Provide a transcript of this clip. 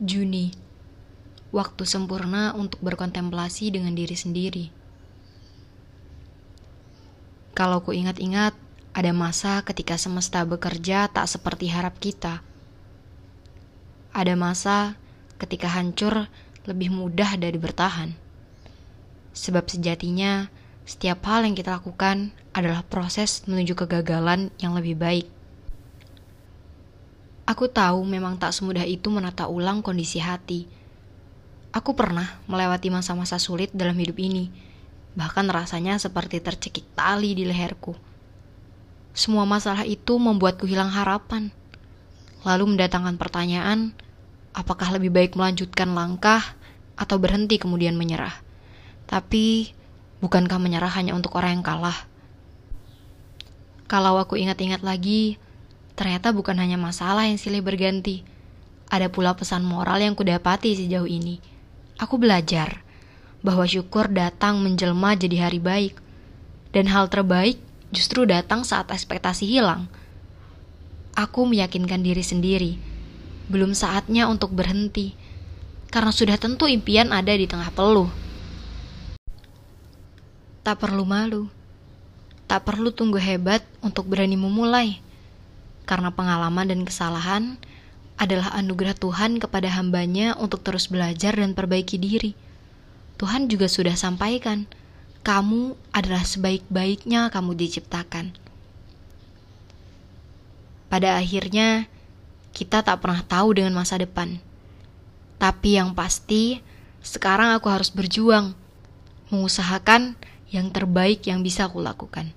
Juni, waktu sempurna untuk berkontemplasi dengan diri sendiri. Kalau ku ingat-ingat, ada masa ketika semesta bekerja tak seperti harap kita. Ada masa ketika hancur lebih mudah dari bertahan. Sebab sejatinya, setiap hal yang kita lakukan adalah proses menuju kegagalan yang lebih baik. Aku tahu memang tak semudah itu menata ulang kondisi hati. Aku pernah melewati masa-masa sulit dalam hidup ini, bahkan rasanya seperti tercekik tali di leherku. Semua masalah itu membuatku hilang harapan, lalu mendatangkan pertanyaan: apakah lebih baik melanjutkan langkah atau berhenti kemudian menyerah? Tapi, bukankah menyerah hanya untuk orang yang kalah? Kalau aku ingat-ingat lagi, Ternyata bukan hanya masalah yang silih berganti. Ada pula pesan moral yang kudapati sejauh ini. Aku belajar bahwa syukur datang menjelma jadi hari baik. Dan hal terbaik justru datang saat ekspektasi hilang. Aku meyakinkan diri sendiri. Belum saatnya untuk berhenti. Karena sudah tentu impian ada di tengah peluh. Tak perlu malu. Tak perlu tunggu hebat untuk berani memulai karena pengalaman dan kesalahan adalah anugerah Tuhan kepada hambanya untuk terus belajar dan perbaiki diri. Tuhan juga sudah sampaikan, kamu adalah sebaik-baiknya kamu diciptakan. Pada akhirnya, kita tak pernah tahu dengan masa depan. Tapi yang pasti, sekarang aku harus berjuang, mengusahakan yang terbaik yang bisa aku lakukan.